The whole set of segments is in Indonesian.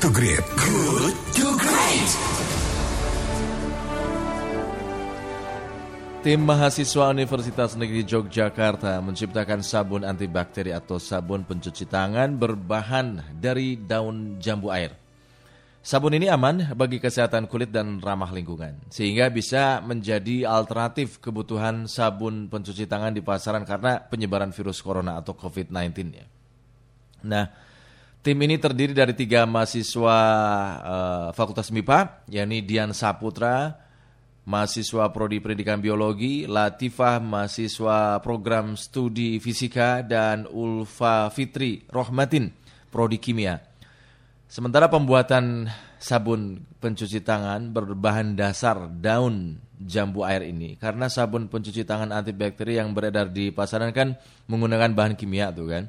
to Great. Good to Great. Tim mahasiswa Universitas Negeri Yogyakarta menciptakan sabun antibakteri atau sabun pencuci tangan berbahan dari daun jambu air. Sabun ini aman bagi kesehatan kulit dan ramah lingkungan, sehingga bisa menjadi alternatif kebutuhan sabun pencuci tangan di pasaran karena penyebaran virus corona atau COVID-19 ya. Nah, Tim ini terdiri dari tiga mahasiswa uh, Fakultas MIPA, yakni Dian Saputra, mahasiswa Prodi Pendidikan Biologi, Latifah, mahasiswa Program Studi Fisika, dan Ulfa Fitri Rohmatin, Prodi Kimia. Sementara pembuatan sabun pencuci tangan berbahan dasar daun jambu air ini, karena sabun pencuci tangan antibakteri yang beredar di pasaran kan menggunakan bahan kimia tuh kan.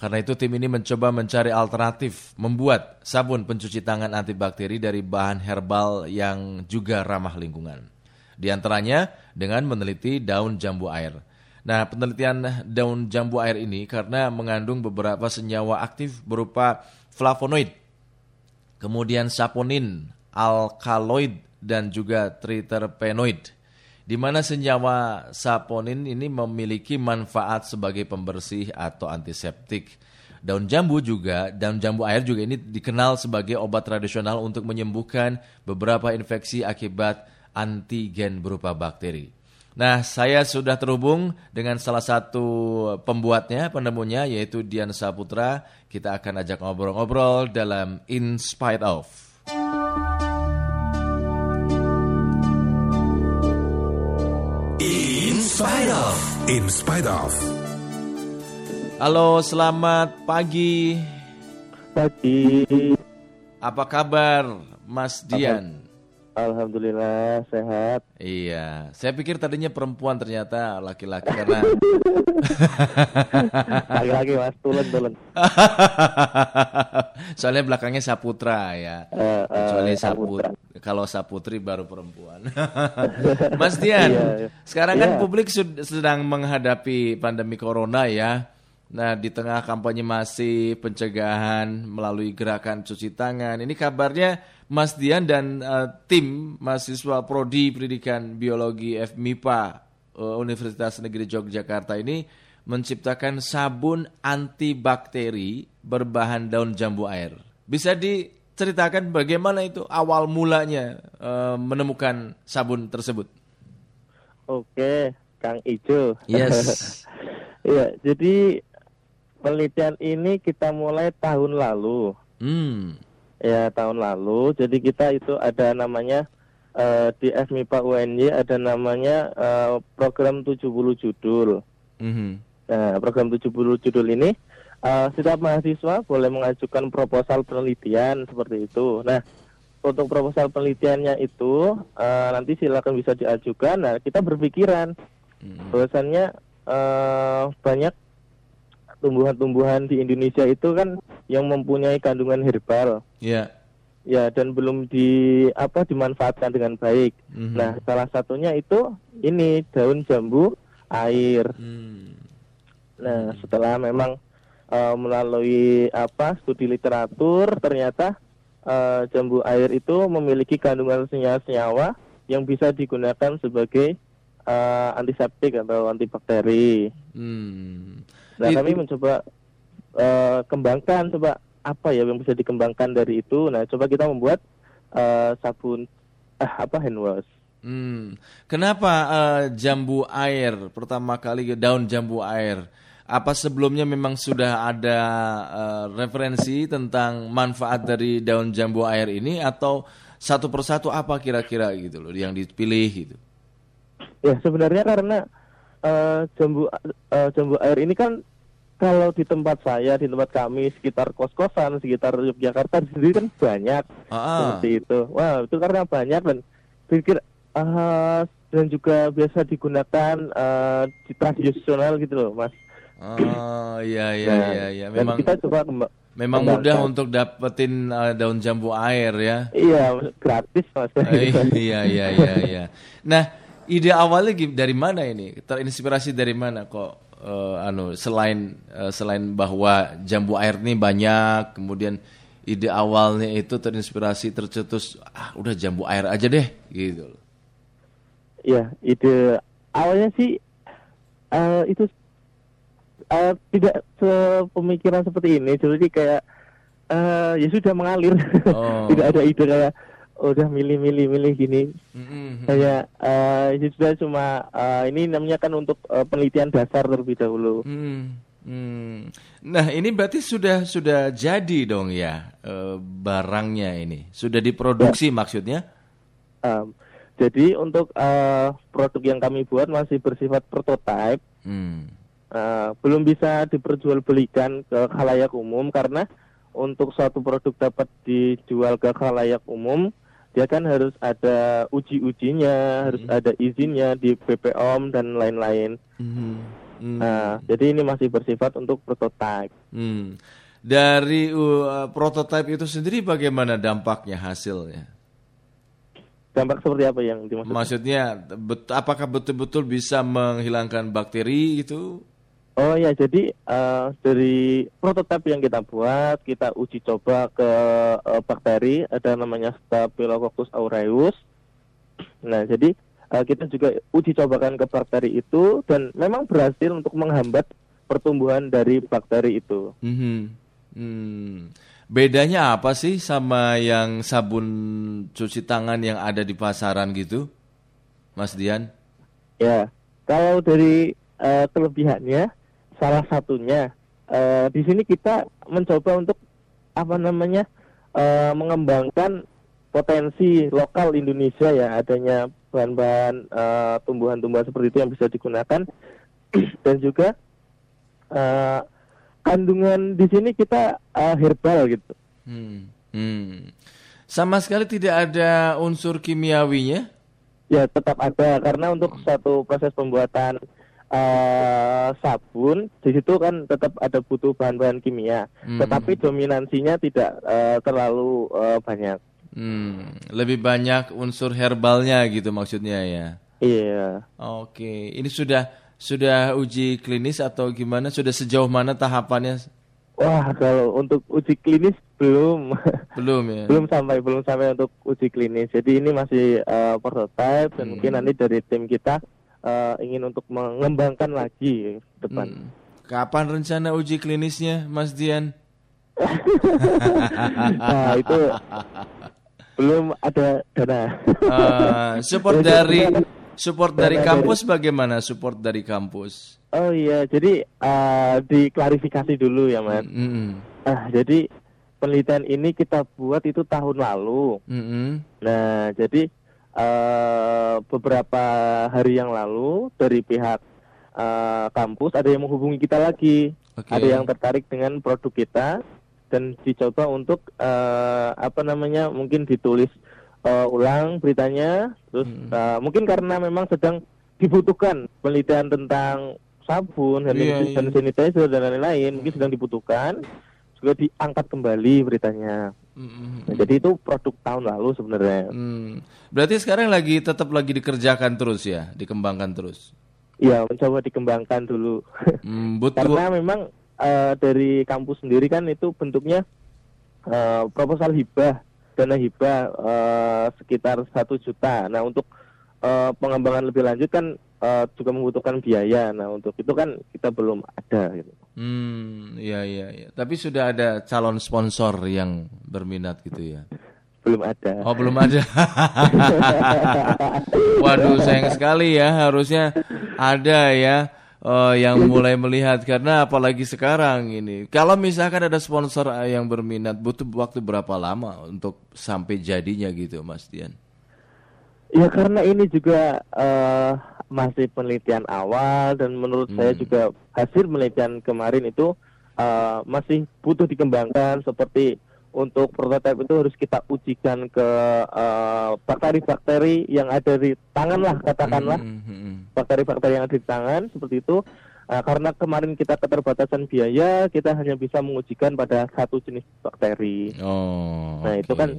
Karena itu tim ini mencoba mencari alternatif membuat sabun pencuci tangan antibakteri dari bahan herbal yang juga ramah lingkungan. Di antaranya dengan meneliti daun jambu air. Nah, penelitian daun jambu air ini karena mengandung beberapa senyawa aktif berupa flavonoid, kemudian saponin, alkaloid, dan juga triterpenoid di mana senyawa saponin ini memiliki manfaat sebagai pembersih atau antiseptik. Daun jambu juga, daun jambu air juga ini dikenal sebagai obat tradisional untuk menyembuhkan beberapa infeksi akibat antigen berupa bakteri. Nah, saya sudah terhubung dengan salah satu pembuatnya, penemunya, yaitu Dian Saputra. Kita akan ajak ngobrol-ngobrol dalam In Spite Of. Spite of. In spite of. Halo, selamat pagi. Pagi. Apa kabar, Mas Dian? Alhamdulillah sehat. Iya, saya pikir tadinya perempuan ternyata laki-laki karena laki-laki mas tulen tulen. Soalnya belakangnya Saputra ya. Uh, uh, Kecuali Saput, kalau Saputri baru perempuan. Mas Dian, iya, iya. sekarang kan iya. publik sedang menghadapi pandemi corona ya. Nah, di tengah kampanye masih pencegahan melalui gerakan cuci tangan. Ini kabarnya Mas Dian dan uh, tim mahasiswa prodi Pendidikan Biologi FMIPA uh, Universitas Negeri Yogyakarta ini menciptakan sabun antibakteri berbahan daun jambu air. Bisa diceritakan bagaimana itu awal mulanya uh, menemukan sabun tersebut? Oke, Kang Ijo. Yes. Iya, jadi penelitian ini kita mulai tahun lalu. Hmm. Ya tahun lalu. Jadi kita itu ada namanya uh, di FMIPA UNY ada namanya uh, program 70 judul. Mm-hmm. Nah program 70 judul ini uh, setiap mahasiswa boleh mengajukan proposal penelitian seperti itu. Nah untuk proposal penelitiannya itu uh, nanti silakan bisa diajukan. Nah kita berpikiran mm-hmm. bahwasannya uh, banyak tumbuhan-tumbuhan di Indonesia itu kan yang mempunyai kandungan herbal. Iya. Yeah. Ya, dan belum di apa dimanfaatkan dengan baik. Mm-hmm. Nah, salah satunya itu ini daun jambu air. Mm. Nah, setelah memang uh, melalui apa studi literatur ternyata uh, jambu air itu memiliki kandungan senyawa-senyawa yang bisa digunakan sebagai uh, antiseptik atau antibakteri. Hmm. Nah, kami mencoba uh, kembangkan coba apa ya yang bisa dikembangkan dari itu. Nah, coba kita membuat uh, sabun uh, apa hand wash. Hmm. Kenapa uh, jambu air pertama kali daun jambu air? Apa sebelumnya memang sudah ada uh, referensi tentang manfaat dari daun jambu air ini atau satu persatu apa kira-kira gitu loh yang dipilih gitu? Ya sebenarnya karena uh, jambu uh, jambu air ini kan kalau di tempat saya, di tempat kami, sekitar kos-kosan, sekitar Yogyakarta sendiri kan banyak ah. seperti itu. Wah, itu karena banyak dan pikir uh, dan juga biasa digunakan uh, di tradisional gitu loh, Mas. Oh, iya iya nah, iya iya. Memang kita coba Memang mudah untuk dapetin uh, daun jambu air ya. Iya, gratis Mas. iya iya iya iya. Nah, ide awalnya dari mana ini? Terinspirasi dari mana kok uh, anu selain uh, selain bahwa jambu air ini banyak kemudian ide awalnya itu terinspirasi tercetus ah udah jambu air aja deh gitu. Ya, ide awalnya sih eh, itu eh, tidak sepemikiran seperti ini. Jadi kayak eh, ya sudah mengalir. Oh. tidak ada ide kayak "Oh, udah milih-milih milih gini. Mm-mm. Kayak eh, itu sudah cuma eh, ini namanya kan untuk eh, penelitian dasar terlebih dahulu. Hmm, hmm. Nah ini berarti sudah sudah jadi dong ya eh, barangnya ini sudah diproduksi maksudnya? Um, jadi untuk eh, produk yang kami buat masih bersifat prototype. Hmm. Uh, belum bisa diperjualbelikan ke khalayak umum karena untuk suatu produk dapat dijual ke khalayak umum dia kan harus ada uji-ujinya, harus ada izinnya di BPOM dan lain-lain. Hmm. Hmm. Nah, jadi ini masih bersifat untuk prototype. Hmm. Dari uh, prototipe itu sendiri bagaimana dampaknya hasilnya? Dampak seperti apa yang dimaksud? Maksudnya bet- apakah betul-betul bisa menghilangkan bakteri itu? Oh ya, jadi eh, dari prototipe yang kita buat, kita uji coba ke eh, bakteri, ada namanya Staphylococcus aureus. Nah, jadi eh, kita juga uji cobakan ke bakteri itu dan memang berhasil untuk menghambat pertumbuhan dari bakteri itu. Mhm. Hmm. Bedanya apa sih sama yang sabun cuci tangan yang ada di pasaran gitu, Mas Dian? Ya, kalau dari eh, kelebihannya, salah satunya eh, di sini kita mencoba untuk apa namanya eh, mengembangkan potensi lokal Indonesia ya, adanya bahan-bahan eh, tumbuhan-tumbuhan seperti itu yang bisa digunakan dan juga eh, kandungan di sini kita eh, herbal gitu. Hmm. Hmm. Sama sekali tidak ada unsur kimiawinya? Ya tetap ada karena untuk satu proses pembuatan sabun di situ kan tetap ada butuh bahan-bahan kimia, Hmm. tetapi dominansinya tidak eh, terlalu eh, banyak. Hmm. Lebih banyak unsur herbalnya gitu maksudnya ya. Iya. Oke, ini sudah sudah uji klinis atau gimana? Sudah sejauh mana tahapannya? Wah kalau untuk uji klinis belum Belum ya. belum sampai belum sampai untuk uji klinis. Jadi ini masih eh, prototype dan Hmm. mungkin nanti dari tim kita eh, ingin untuk mengembangkan lagi ke depan. Hmm. Kapan rencana uji klinisnya, Mas Dian? Nah itu belum ada dana. Eh, support dari support dari kampus bagaimana? Support dari kampus? Oh iya, jadi eh, diklarifikasi dulu ya, Mas. Mm-mm. Ah, jadi penelitian ini kita buat itu tahun lalu. Mm-mm. Nah, jadi eh, beberapa hari yang lalu dari pihak eh, kampus ada yang menghubungi kita lagi, Oke. ada yang tertarik dengan produk kita dan dicoba untuk eh, apa namanya mungkin ditulis eh, ulang beritanya, terus Hmm. eh, mungkin karena memang sedang dibutuhkan penelitian tentang sabun, Iya, hand iya. sanitizer dan lain-lain, mungkin sedang dibutuhkan juga diangkat kembali beritanya. Nah, jadi itu produk tahun lalu sebenarnya. Hmm. Berarti sekarang lagi tetap lagi dikerjakan terus ya, dikembangkan terus. Iya, mencoba dikembangkan dulu. Hmm, butuh Karena memang eh, dari kampus sendiri kan itu bentuknya eh, proposal hibah, dana hibah eh, sekitar satu juta. Nah untuk eh, pengembangan lebih lanjut kan eh, juga membutuhkan biaya. Nah untuk itu kan kita belum ada. Gitu. Hmm, iya iya iya. Tapi sudah ada calon sponsor yang berminat gitu ya. Belum ada. Oh, belum ada. Waduh, sayang sekali ya. Harusnya ada ya eh, yang mulai melihat karena apalagi sekarang ini. Kalau misalkan ada sponsor yang berminat, butuh waktu berapa lama untuk sampai jadinya gitu, Mas Dian? Ya karena ini juga eh, masih penelitian awal dan menurut saya Hmm. juga hasil penelitian kemarin itu eh, masih butuh dikembangkan seperti untuk prototipe itu harus kita ujikan ke eh, bakteri-bakteri yang ada di tangan lah katakanlah Hmm, hmm, hmm. bakteri-bakteri yang ada di tangan seperti itu Eh, karena kemarin kita keterbatasan biaya kita hanya bisa mengujikan pada satu jenis bakteri Oh. Nah, itu oke. kan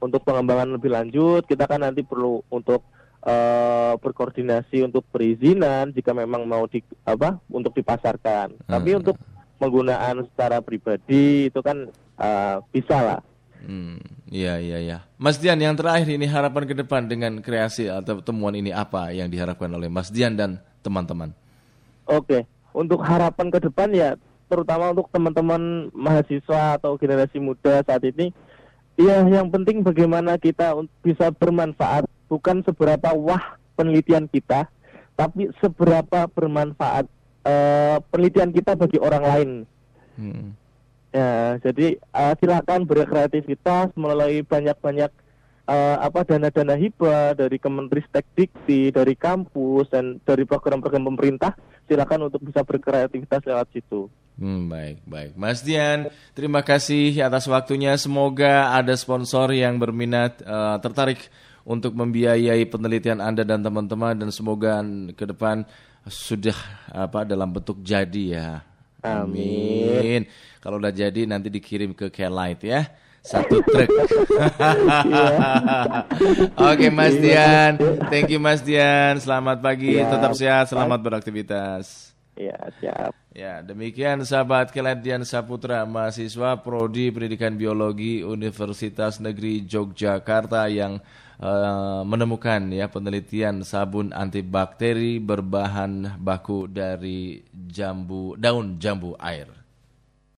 untuk pengembangan lebih lanjut kita kan nanti perlu untuk eh, berkoordinasi untuk perizinan jika memang mau di apa untuk dipasarkan. Tapi Hmm. untuk penggunaan secara pribadi itu kan uh, bisa lah. Hmm, iya iya iya. Mas Dian yang terakhir ini harapan ke depan dengan kreasi atau temuan ini apa yang diharapkan oleh Mas Dian dan teman-teman? Oke, untuk harapan ke depan ya terutama untuk teman-teman mahasiswa atau generasi muda saat ini ya yang penting bagaimana kita bisa bermanfaat bukan seberapa wah penelitian kita tapi seberapa bermanfaat uh, penelitian kita bagi orang lain. Hmm. Ya, jadi uh, silakan berkreativitas melalui banyak-banyak uh, apa dana-dana hibah dari Kemenristek Dikti, dari kampus dan dari program-program pemerintah. Silakan untuk bisa berkreativitas lewat situ. Hmm, baik, baik. Mas Dian, terima kasih atas waktunya. Semoga ada sponsor yang berminat, uh, tertarik untuk membiayai penelitian Anda dan teman-teman dan semoga ke depan sudah apa dalam bentuk jadi ya. Amin. Kalau udah jadi nanti dikirim ke Kelight ya. Satu truk. Oke Mas Dian. Thank you Mas Dian. Selamat pagi. Ya, Tetap sehat. Selamat beraktivitas. Ya, siap. Ya, demikian sahabat Keladian Saputra, mahasiswa Prodi Pendidikan Biologi Universitas Negeri Yogyakarta yang uh, menemukan ya penelitian sabun antibakteri berbahan baku dari jambu daun jambu air.